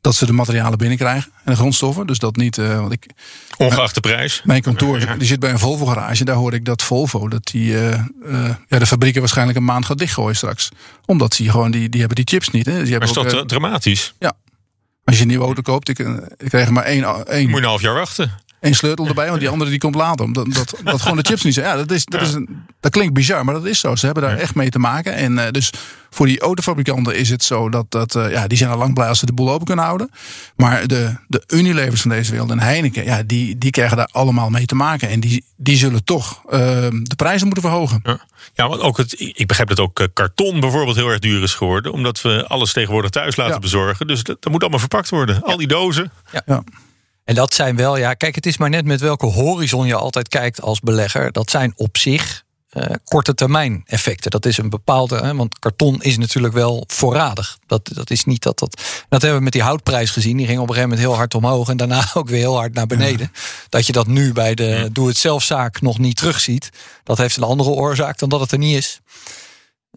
dat ze de materialen binnenkrijgen en de grondstoffen. Dus dat niet. Uh, want ik, Ongeacht de prijs. Mijn kantoor ja. die zit bij een Volvo garage. Daar hoor ik dat Volvo dat die uh, uh, ja, de fabrieken waarschijnlijk een maand gaat dichtgooien straks. Omdat ze gewoon die, die hebben die chips niet. Hè. Dus maar is dat dramatisch? Ja. Als je een nieuwe auto koopt, ik, ik krijg maar één, één. Moet je een half jaar wachten. Eén sleutel erbij, want die andere die komt later. Omdat dat, dat gewoon de chips niet zijn. Ja, dat, is, dat, is een, dat klinkt bizar, maar dat is zo. Ze hebben daar echt mee te maken. En uh, dus voor die autofabrikanten is het zo dat, dat uh, ja, die zijn al lang blij als ze de boel open kunnen houden. Maar de, de Unilevers van deze wereld en Heineken, ja, die, die krijgen daar allemaal mee te maken. En die, die zullen toch uh, de prijzen moeten verhogen. Ja. Ja, want ook het, ik begrijp dat ook karton bijvoorbeeld heel erg duur is geworden. Omdat we alles tegenwoordig thuis laten ja. bezorgen. Dus dat, dat, moet allemaal verpakt worden. Al die dozen. Ja. ja. En dat zijn wel, ja, kijk, het is maar net met welke horizon je altijd kijkt als belegger. Dat zijn op zich uh, korte termijn effecten. Dat is een bepaalde, hè, want karton is natuurlijk wel voorradig. Dat, dat is niet dat dat. Dat hebben we met die houtprijs gezien. Die ging op een gegeven moment heel hard omhoog en daarna ook weer heel hard naar beneden. Ja. Dat je dat nu bij de doe-het-zelfzaak nog niet terugziet. Dat heeft een andere oorzaak dan dat het er niet is.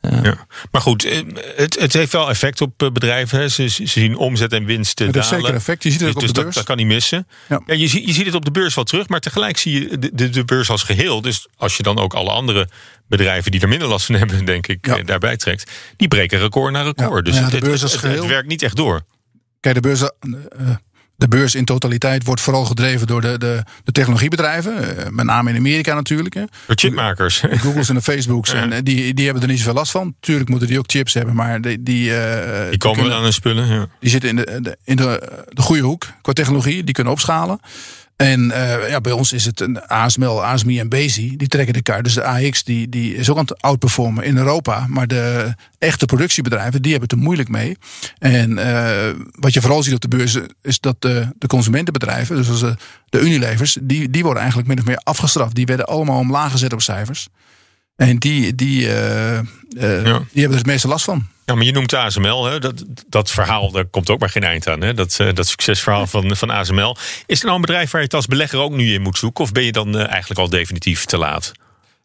Ja. ja. Maar goed, het, het heeft wel effect op bedrijven. Ze, ze zien omzet en winst dalen. zeker effect. Je ziet het ook dus op de beurs. Dat, dat kan niet missen. Ja. Ja, je, ziet, je ziet het op de beurs wel terug, maar tegelijk zie je de, de, de, beurs als geheel. Dus als je dan ook alle andere bedrijven die er minder last van hebben, denk ik, ja. daarbij trekt, die breken record na record. Dus de beurs het, het, het, werkt niet echt door. Kijk, de beurs. Uh, de beurs in totaliteit wordt vooral gedreven door de, de, de technologiebedrijven. Uh, met name in Amerika natuurlijk. Hè. Door chipmakers. De Googles en de Facebooks. Ja. En die, die hebben er niet zoveel last van. Tuurlijk moeten die ook chips hebben. Maar die, die, uh, die komen kunnen, aan hun spullen. Ja. Die zitten in, de, de, in de, de goede hoek qua technologie. Die kunnen opschalen. En uh, ja, bij ons is het een ASML, ASMI en Bezi. Die trekken de kaart. Dus de AX die, die is ook aan het outperformen in Europa. Maar de echte productiebedrijven die hebben het er moeilijk mee. En uh, wat je vooral ziet op de beurs is dat de, de consumentenbedrijven, dus als de, de Unilevers, die, die worden eigenlijk min of meer afgestraft. Die werden allemaal omlaag gezet op cijfers. En die, die, uh, ja. die hebben er het meeste last van. Ja, maar je noemt ASML. Hè? Dat, dat verhaal, daar komt ook maar geen eind aan. Hè? Dat, uh, dat succesverhaal van, van ASML. Is er nou een bedrijf waar je het als belegger ook nu in moet zoeken? Of ben je dan uh, eigenlijk al definitief te laat?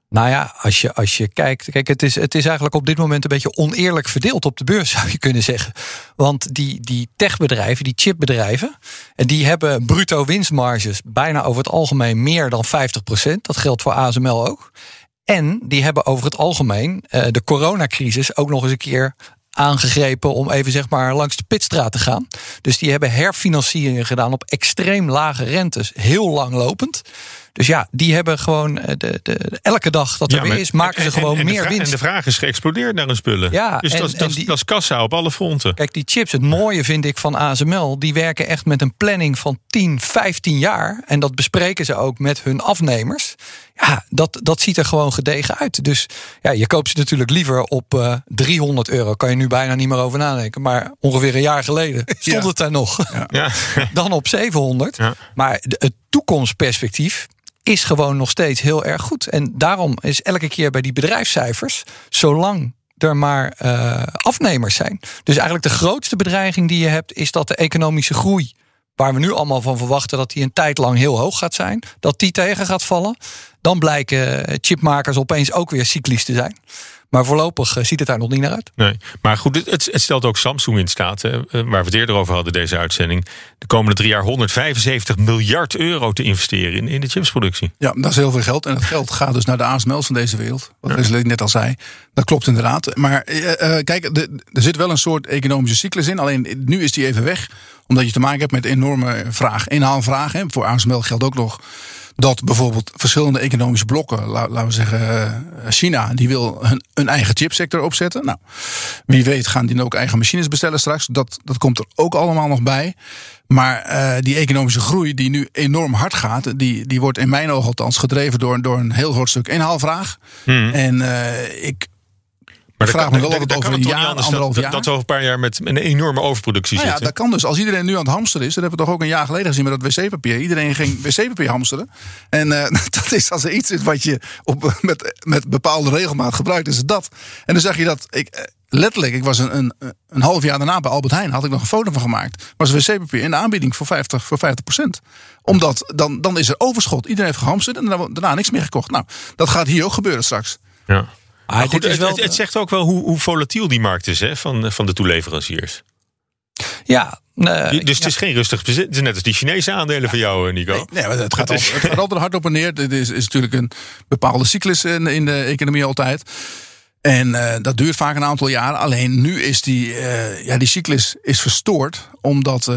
Nou ja, als je, als je kijkt. Kijk, het is, het is eigenlijk op dit moment een beetje oneerlijk verdeeld op de beurs, zou je kunnen zeggen. Want die, die techbedrijven, die chipbedrijven. En die hebben bruto winstmarges bijna over het algemeen meer dan 50%. Dat geldt voor ASML ook. En die hebben over het algemeen uh, de coronacrisis ook nog eens een keer aangegrepen om even zeg maar langs de pitstraat te gaan. Dus die hebben herfinancieringen gedaan op extreem lage rentes, heel lang lopend. Dus ja, die hebben gewoon eh, de, de, elke dag dat er Ja, weer is, maken en- ze gewoon en meer winst. En de vraag is geëxplodeerd naar hun spullen. Ja, dus en- dat, dat, die- dat is kassa op alle fronten. Kijk, die chips, het mooie vind ik van ASML, die werken echt met een planning van 10, 15 jaar. En dat bespreken ze ook met hun afnemers. Ja, dat, dat ziet er gewoon gedegen uit. Dus ja, je koopt ze natuurlijk liever op eh 300 euro. Kan je nu bijna niet meer over nadenken. Maar ongeveer een jaar geleden stond Ja. het daar nog. Ja. Dan op 700. Ja. Maar de- het toekomstperspectief is gewoon nog steeds heel erg goed. En daarom is elke keer bij die bedrijfscijfers, zolang er maar eh, afnemers zijn. Dus eigenlijk de grootste bedreiging die je hebt, is dat de economische groei, waar we nu allemaal van verwachten dat die een tijd lang heel hoog gaat zijn, dat die tegen gaat vallen. Dan blijken chipmakers opeens ook weer cyclisch te zijn. Maar voorlopig eh, ziet het daar nog niet naar uit. Nee, maar goed, het, het stelt ook Samsung in staat, hè, eh, waar we het eerder over hadden, deze uitzending, de komende drie jaar 175 miljard euro te investeren in, in de chipsproductie. Ja, dat is heel veel geld. En dat geld gaat dus naar de ASML's van deze wereld. Wat Wesley net al zei. Dat klopt inderdaad. Maar eh, kijk, de- er zit wel een soort economische cyclus in. Alleen nu is die even weg. Omdat je te maken hebt met enorme vraag. Inhaalvraag. Hè. Voor ASML geldt ook nog dat bijvoorbeeld verschillende economische blokken, la- laten we zeggen eh, China, die wil hun, hun eigen chipsector opzetten. Nou, wie weet gaan die dan ook eigen machines bestellen straks. Dat, dat komt er ook allemaal nog bij. Maar eh, die economische groei die nu enorm hard gaat, die, die wordt in mijn ogen althans gedreven door, door een heel groot stuk inhaalvraag. En eh, ik Maar vraag me wel of het over een jaar, anders anderhalf jaar. Dat we over een paar jaar met een enorme overproductie Nou ja, zitten. dat kan dus. Als iedereen nu aan het hamsteren is, dat hebben we toch ook een jaar geleden gezien met dat wc-papier. Iedereen ging wc-papier hamsteren. En eh, dat is als er iets is wat je op, met, met bepaalde regelmaat gebruikt, is het dat. En dan zag je dat, ik, eh, letterlijk, ik was een, een, een half jaar daarna bij Albert Heijn, had ik nog een foto van gemaakt. Was wc-papier in de aanbieding voor 50, voor 50 procent. Omdat dan, dan is er overschot. Iedereen heeft gehamsterd en daarna, daarna niks meer gekocht. Nou, dat gaat hier ook gebeuren straks. Ja. Dit is het, wel het, het zegt ook wel hoe, hoe volatiel die markt is hè, van, van de toeleveranciers. Ja, dus het is geen rustig bezit. Het is net als die Chinese aandelen van jou, eh, Nico. Nee, nee, maar het, gaat altijd, het gaat altijd hard op en neer. Dit is, is natuurlijk een bepaalde cyclus in, in de economie altijd. En eh, dat duurt vaak een aantal jaren. Alleen nu is die, eh, ja, die cyclus is verstoord omdat eh,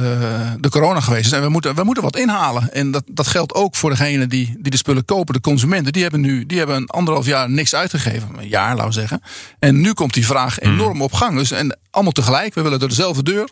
de corona geweest is. En we moeten, we moeten wat inhalen. En dat, dat geldt ook voor degene die, die de spullen kopen. De consumenten, die hebben nu die hebben een anderhalf jaar niks uitgegeven. Een jaar, laten we zeggen. En nu komt die vraag enorm op gang. Dus, en allemaal tegelijk. We willen door dezelfde deur.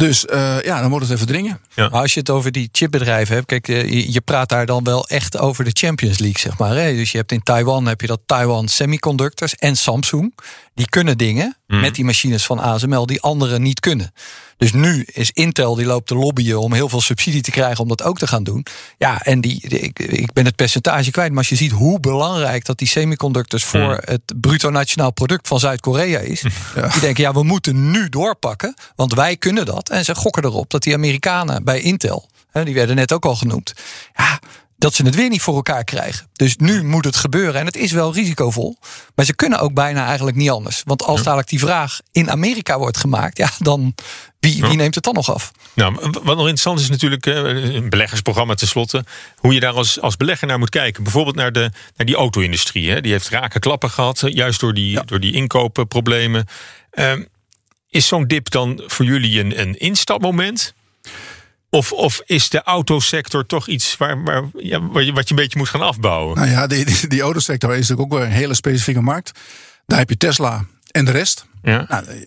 Dus eh, ja, dan wordt het even dringen. Maar als je het over die chipbedrijven hebt, kijk, eh, je, je praat daar dan wel echt over de Champions League, zeg maar. Hè? Dus je hebt in Taiwan heb je dat Taiwan Semiconductors en Samsung. Die kunnen dingen met die machines van ASML die anderen niet kunnen. Dus nu is Intel die loopt te lobbyen om heel veel subsidie te krijgen om dat ook te gaan doen. Ja, en die, die- ik, ik ben het percentage kwijt, maar als je ziet hoe belangrijk dat die semiconductors voor het bruto nationaal product van Zuid-Korea is, die denken ja, we moeten nu doorpakken, want wij kunnen dat. En ze gokken erop dat die Amerikanen bij Intel, hè, die werden net ook al genoemd, ja, dat ze het weer niet voor elkaar krijgen. Dus nu moet het gebeuren. En het is wel risicovol. Maar ze kunnen ook bijna eigenlijk niet anders. Want als dadelijk die vraag in Amerika wordt gemaakt, ja, dan wie, wie neemt het dan nog af? Nou, wat nog interessant is natuurlijk eh, een beleggersprogramma tenslotte. Hoe je daar als, als belegger naar moet kijken. Bijvoorbeeld naar, de, naar die auto-industrie. Hè. Die heeft rake klappen gehad, eh, juist door die, door die inkoopproblemen. Ehm, is zo'n dip dan voor jullie een, een instapmoment? Of, of is de autosector toch iets waar, waar, ja, wat, je, wat je een beetje moet gaan afbouwen? Nou ja, die, die, die autosector is natuurlijk ook weer een hele specifieke markt. Daar heb je Tesla en de rest. Ja. Nou,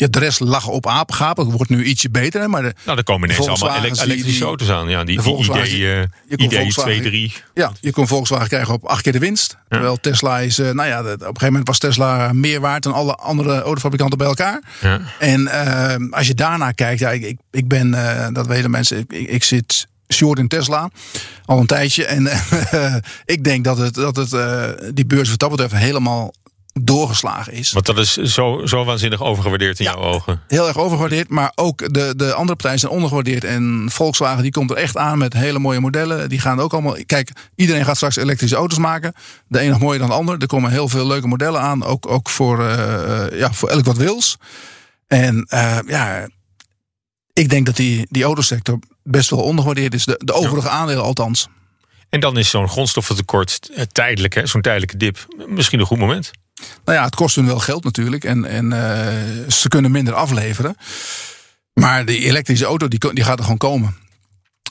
ja, de rest lag op apengapen. Het wordt nu ietsje beter. hè, Maar de, Nou, er komen ineens allemaal elektrische die- auto's aan. Ja, die, de die Volkswagen- ID, eh, je kon ID Volkswagen- 2, 3. ja, je kon Volkswagen krijgen op acht keer de winst. Terwijl Tesla is, eh, nou ja, op een gegeven moment was Tesla meer waard dan alle andere autofabrikanten bij elkaar. Ja. En eh, als je daarnaar kijkt, ja, ik, ik, ben, eh, dat weten mensen, ik, zit short in Tesla al een tijdje. En ik denk dat, het, dat het, die beurs wat dat betreft helemaal doorgeslagen is. Want dat is zo, zo waanzinnig overgewaardeerd in Ja. jouw ogen. Heel erg overgewaardeerd, maar ook de, de andere partijen zijn ondergewaardeerd. En Volkswagen die komt er echt aan met hele mooie modellen. Die gaan ook allemaal. Kijk, iedereen gaat straks elektrische auto's maken. De een nog mooier dan de ander. Er komen heel veel leuke modellen aan. Ook, ook voor, eh, eh, ja, voor elk wat wils. En eh, ja, ik denk dat die, die autosector best wel ondergewaardeerd is. De, de overige aandelen althans. En dan is zo'n grondstoffentekort tijdelijk, hè, zo'n tijdelijke dip, misschien een goed moment. Nou ja, het kost hun wel geld natuurlijk. En, en eh, ze kunnen minder afleveren. Maar die elektrische auto die, die gaat er gewoon komen.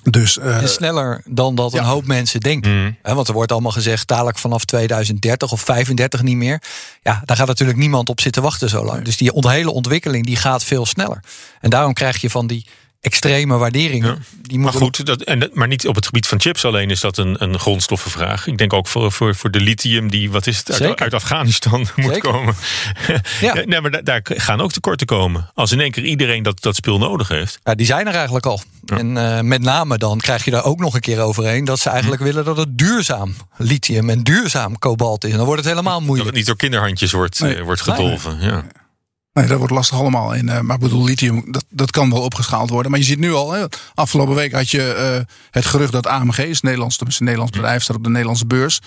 Dus, uh, en sneller dan dat een hoop mensen denken. Mm. want er wordt allemaal gezegd, dadelijk vanaf 2030 of 35 niet meer. Ja, daar gaat natuurlijk niemand op zitten wachten zo lang. Nee. Dus die hele ontwikkeling die gaat veel sneller. En daarom krijg je van die extreme waarderingen. Ja. Die Maar goed, dat, en, dat- maar niet op het gebied van chips alleen is dat een, een grondstoffenvraag. Ik denk ook voor, voor, voor de lithium die, wat is het, uit, Afghanistan moet Zeker. komen. Ja. nee, maar da- daar gaan ook tekorten komen. Als in één keer iedereen dat, dat spul nodig heeft. Ja, die zijn er eigenlijk al. En eh, met name dan krijg je daar ook nog een keer overheen dat ze eigenlijk willen dat het duurzaam lithium en duurzaam kobalt is. En dan wordt het helemaal Dat moeilijk. het niet door kinderhandjes wordt, Nee. eh, wordt gedolven. Ja. Nee, dat wordt lastig allemaal. En, eh, maar ik bedoel, lithium, dat, dat kan wel opgeschaald worden. Maar je ziet nu al, hè, afgelopen week had je eh, het gerucht dat AMG, is Nederlands, een Nederlands bedrijf, staat op de Nederlandse beurs,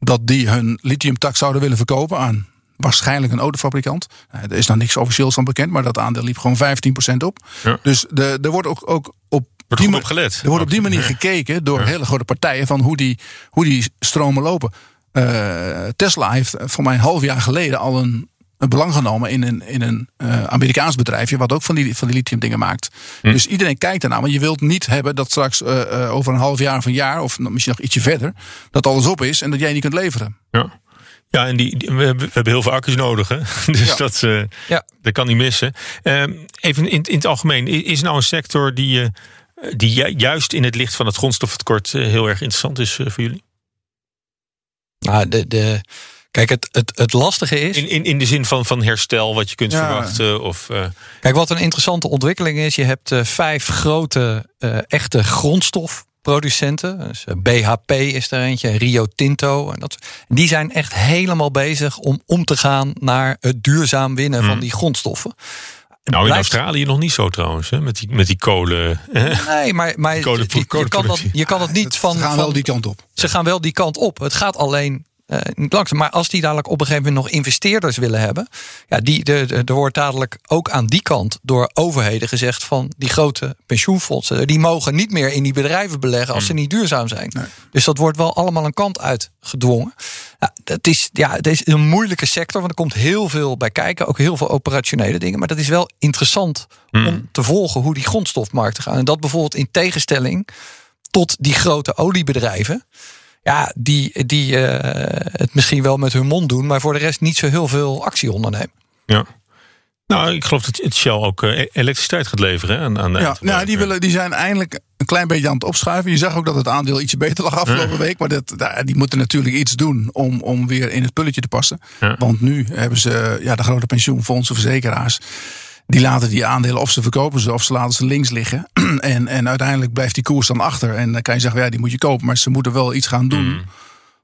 dat die hun lithiumtak zouden willen verkopen aan waarschijnlijk een autofabrikant. Eh, er is nog niks officieels van bekend, maar dat aandeel liep gewoon 15% op. Ja. Dus de, er wordt ook, ook op Wordt die goed ma- op gelet. Er wordt op die manier gekeken door hele grote partijen van hoe die, hoe die stromen lopen. Eh, Tesla heeft voor mij een half jaar geleden al een belang genomen in een, in een eh, Amerikaans bedrijfje. wat ook van die, van die lithium dingen maakt. Hm. Dus iedereen kijkt ernaar. Want je wilt niet hebben dat straks eh, eh, over een half jaar of een jaar. of misschien nog ietsje verder. dat alles op is en dat jij niet kunt leveren. Ja. Ja, en die, die- we, hebben, we hebben heel veel accu's nodig. Hè? Dus Ja. dat, Ja. dat kan niet missen. Ehm, even in, in het algemeen. Is nou een sector die, die ju- juist in het licht van het grondstoftekort heel erg interessant is voor jullie? Nou, de, de, kijk, het, het, het lastige is. In, in, in de zin van, van herstel wat je kunt Ja. verwachten? Of, eh, Kijk, wat een interessante ontwikkeling is. Je hebt eh, vijf grote eh, echte grondstofproducenten. Dus, BHP is er eentje, Rio Tinto. En dat, die zijn echt helemaal bezig om om te gaan naar het duurzaam winnen van die grondstoffen. nou, in Blijft- Australië nog niet zo trouwens. Hè? Met, die, met die kolen. Nee, maar, maar Kolen- je, je kan dat, je kan het niet van. Ze gaan van- wel die kant op. ze gaan wel die kant op. Het gaat alleen eh, niet langzaam. Maar als die dadelijk op een gegeven moment nog investeerders willen hebben. Ja, die, de, de- er wordt dadelijk ook aan die kant door overheden gezegd van die grote pensioenfondsen. Die mogen niet meer in die bedrijven beleggen als ze niet duurzaam zijn. Dus dat wordt wel allemaal een kant uitgedwongen. Ja, dat is, ja, het is een moeilijke sector, want er komt heel veel bij kijken. Ook heel veel operationele dingen. Maar dat is wel interessant om te volgen hoe die grondstofmarkten gaan. En dat bijvoorbeeld in tegenstelling tot die grote oliebedrijven. Ja, die, die eh, het misschien wel met hun mond doen, maar voor de rest niet zo heel veel actie ondernemen. ja. Nou, ik geloof dat het Shell ook eh, elektriciteit gaat leveren hè, aan, aan de Ja, nou, die, willen, die zijn eindelijk een klein beetje aan het opschuiven. Je zag ook dat het aandeel ietsje beter lag afgelopen week. Maar dat, die moeten natuurlijk iets doen om, om weer in het pulletje te passen. Ja. Want nu hebben ze ja, de grote pensioenfondsen, verzekeraars. Die laten die aandelen of ze verkopen ze of ze laten ze links liggen. en, en uiteindelijk blijft die koers dan achter. En dan kan je zeggen, ja, die moet je kopen. Maar ze moeten wel iets gaan doen. Mm.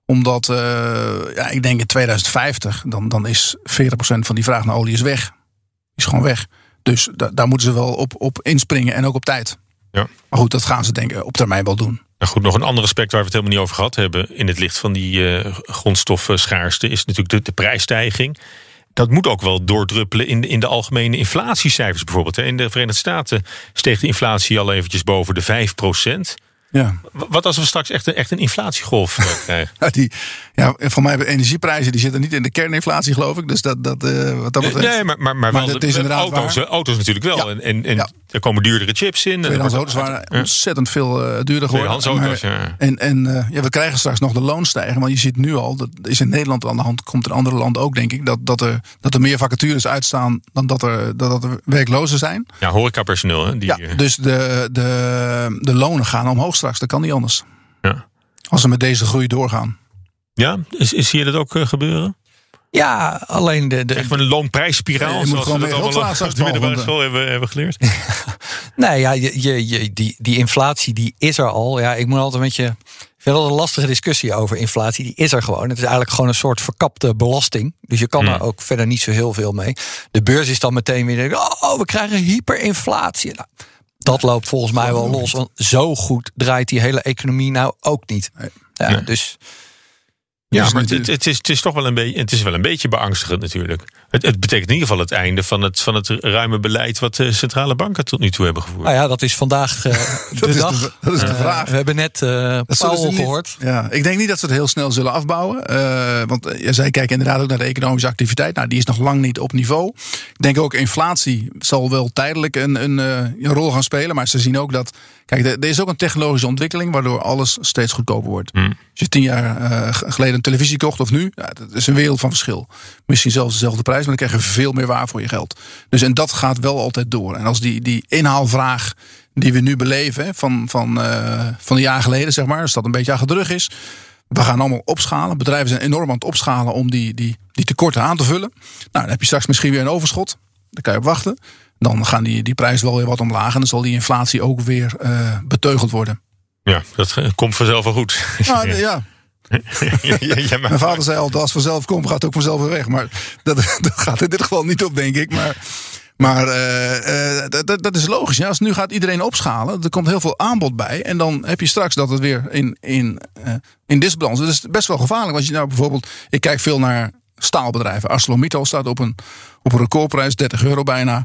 Omdat, eh, ja, ik denk in 2050, dan, dan is 40% van die vraag naar olie is weg. Is gewoon weg. Dus da- daar moeten ze wel op, op inspringen en ook op tijd. Ja. Maar goed, dat gaan ze denk ik op termijn wel doen. Nou goed, nog een ander aspect waar we het helemaal niet over gehad hebben in het licht van die eh grondstoffenschaarste is natuurlijk de, de prijsstijging. Dat moet ook wel doordruppelen in de, in de algemene inflatiecijfers bijvoorbeeld. In de Verenigde Staten steeg de inflatie al eventjes boven de 5 Ja. Wat als we straks echt een, echt een inflatiegolf eh, krijgen? Ja, die, ja, voor mij hebben energieprijzen die zitten niet in de kerninflatie, geloof ik. Dus dat, dat, eh, wat dat betreft. Nee, maar, maar, maar, wel de- is de inderdaad auto's, waar. eh, auto's natuurlijk wel. Ja. En, en, en Ja. er komen duurdere chips in. Tweedehands wordt- auto's waren ontzettend veel duurder geworden. Auto's, ja. En, en ja, we krijgen straks nog de loonstijging. Want je ziet nu al, dat is in Nederland aan de hand, komt in andere landen ook, denk ik, dat, dat, er, dat er meer vacatures uitstaan dan dat er, dat, dat er werklozen zijn. Ja, horecapersoneel. Hè, die, Ja, dus de, de, de lonen gaan omhoog straks. Dat kan niet anders. ja. Als ze met deze groei doorgaan. ja, is, is, zie je dat ook eh, gebeuren? Ja, alleen de, de, Echt van een loonprijsspiraal. Je moet gewoon we dat allemaal op de middelbare school hebben, hebben geleerd. Nee, ja, je, je, je- die, die inflatie die is er al. Ja, ik moet altijd met je. Ik vind dat een lastige discussie over inflatie. Die is er gewoon. Het is eigenlijk gewoon een soort verkapte belasting. Dus je kan Hmm. daar ook verder niet zo heel veel mee. De beurs is dan meteen weer. Oh, we krijgen hyperinflatie. Nou, dat loopt volgens mij wel los. Want zo goed draait die hele economie nou ook niet. Ja, Nee. Dus Ja, Dus maar het, het, is, het is toch wel een beetje, het is wel een beetje beangstigend natuurlijk. Het, het betekent in ieder geval het einde van het, van het ruime beleid wat de centrale banken tot nu toe hebben gevoerd. Nou ja, dat is vandaag eh, de is dag. de- dat is de Eh, vraag. we hebben net eh Powell niet- gehoord. Ja, ik denk niet dat ze het heel snel zullen afbouwen. Eh, want zij kijken inderdaad ook naar de economische activiteit. Nou, die is nog lang niet op niveau. Ik denk ook inflatie zal wel tijdelijk een, een, eh, een rol gaan spelen. Maar ze zien ook dat. Kijk, er er is ook een technologische ontwikkeling waardoor alles steeds goedkoper wordt. Als je tien jaar eh, geleden televisie kocht of nu, ja, dat is een wereld van verschil. Misschien zelfs dezelfde prijs, maar dan krijg je veel meer waar voor je geld. Dus en dat gaat wel altijd door. En als die, die inhaalvraag die we nu beleven, van, van, eh, van een jaar geleden, zeg maar, als dat een beetje achter de rug is. We gaan allemaal opschalen. Bedrijven zijn enorm aan het opschalen om die, die, die tekorten aan te vullen. Nou, dan heb je straks misschien weer een overschot. Daar kan je op wachten. Dan gaan die, die prijzen wel weer wat omlaag. En dan zal die inflatie ook weer eh, beteugeld worden. Ja, dat komt vanzelf wel goed. Nou, ja. Ja, Mijn vader zei altijd, als vanzelf komt, gaat het ook vanzelf weer weg. Maar dat, dat gaat in dit geval niet op, denk ik. Maar, maar eh, eh, dat, dat- is logisch. Ja. Als nu gaat iedereen opschalen, er komt heel veel aanbod bij. En dan heb je straks dat het weer in, in, eh, in disbalans. Dat is best wel gevaarlijk. Als je nou bijvoorbeeld, ik kijk veel naar staalbedrijven. ArcelorMittal staat op een, op een recordprijs, 30 euro bijna.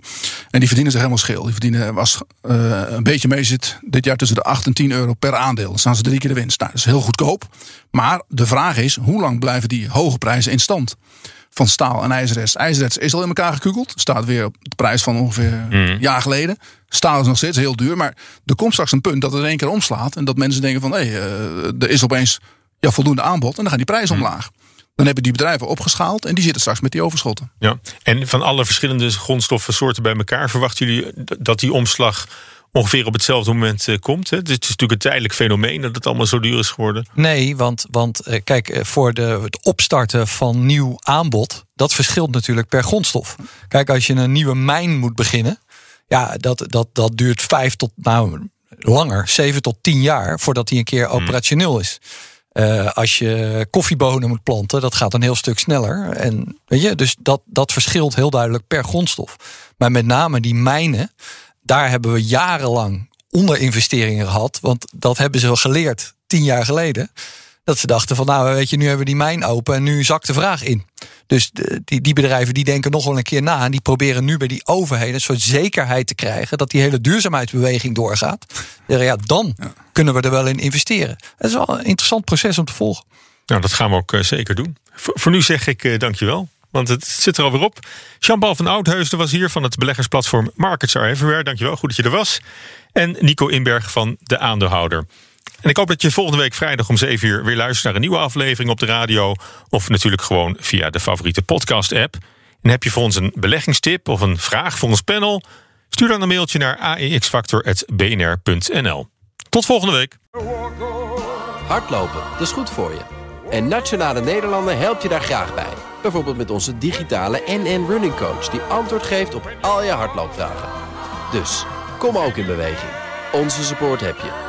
En die verdienen zich helemaal scheel. Die verdienen, was eh, een beetje mee zit dit jaar tussen de 8 en 10 euro per aandeel. Dan staan ze drie keer de winst. Nou, dat is heel goedkoop. Maar de vraag is, hoe lang blijven die hoge prijzen in stand? Van staal en ijzererts. IJzererts is al in elkaar gekukeld. Staat weer op de prijs van ongeveer een jaar geleden. Staal is nog steeds heel duur. Maar er komt straks een punt dat het in één keer omslaat. En dat mensen denken van, hé, eh, er is opeens ja, voldoende aanbod. En dan gaan die prijzen omlaag. Dan hebben die bedrijven opgeschaald en die zitten straks met die overschotten. Ja. En van alle verschillende grondstoffensoorten bij elkaar verwachten jullie dat die omslag ongeveer op hetzelfde moment eh, komt? Hè? Het is natuurlijk een tijdelijk fenomeen dat het allemaal zo duur is geworden. Nee, want, want eh, kijk, eh, voor de, het opstarten van nieuw aanbod, dat verschilt natuurlijk per grondstof. Kijk, als je een nieuwe mijn moet beginnen, ja, dat, dat, dat duurt vijf tot, nou, langer, zeven tot tien jaar voordat die een keer operationeel is. Eh, als je koffiebonen moet planten, dat gaat een heel stuk sneller. En weet je, dus dat, dat verschilt heel duidelijk per grondstof. Maar met name die mijnen, daar hebben we jarenlang onderinvesteringen gehad. Want dat hebben ze geleerd tien jaar geleden. Dat ze dachten van nou weet je, nu hebben we die mijn open en nu zakt de vraag in. Dus de- die, die bedrijven die denken nog wel een keer na. En die proberen nu bij die overheden een soort zekerheid te krijgen. Dat die hele duurzaamheidsbeweging doorgaat. Ja, dan kunnen we er wel in investeren. Het is wel een interessant proces om te volgen. Nou, dat gaan we ook eh, zeker doen. Voor, voor nu zeg ik eh, dankjewel. Want het zit er alweer op. Jean-Paul van Oudheusden was hier van het beleggersplatform Markets Are Everywhere. Dankjewel, goed dat je er was. En Nico Inberg van De Aandeelhouder. En ik hoop dat je volgende week vrijdag om 7 uur weer luistert naar een nieuwe aflevering op de radio. Of natuurlijk gewoon via de favoriete podcast-app. En heb je voor ons een beleggingstip of een vraag voor ons panel? Stuur dan een mailtje naar aexfactor.bnr.nl. Tot volgende week. Hardlopen, dat is goed voor je. En Nationale Nederlanden helpt je daar graag bij. Bijvoorbeeld met onze digitale NN Running Coach... die antwoord geeft op al je hardloopvragen. Dus, kom ook in beweging. Onze support heb je.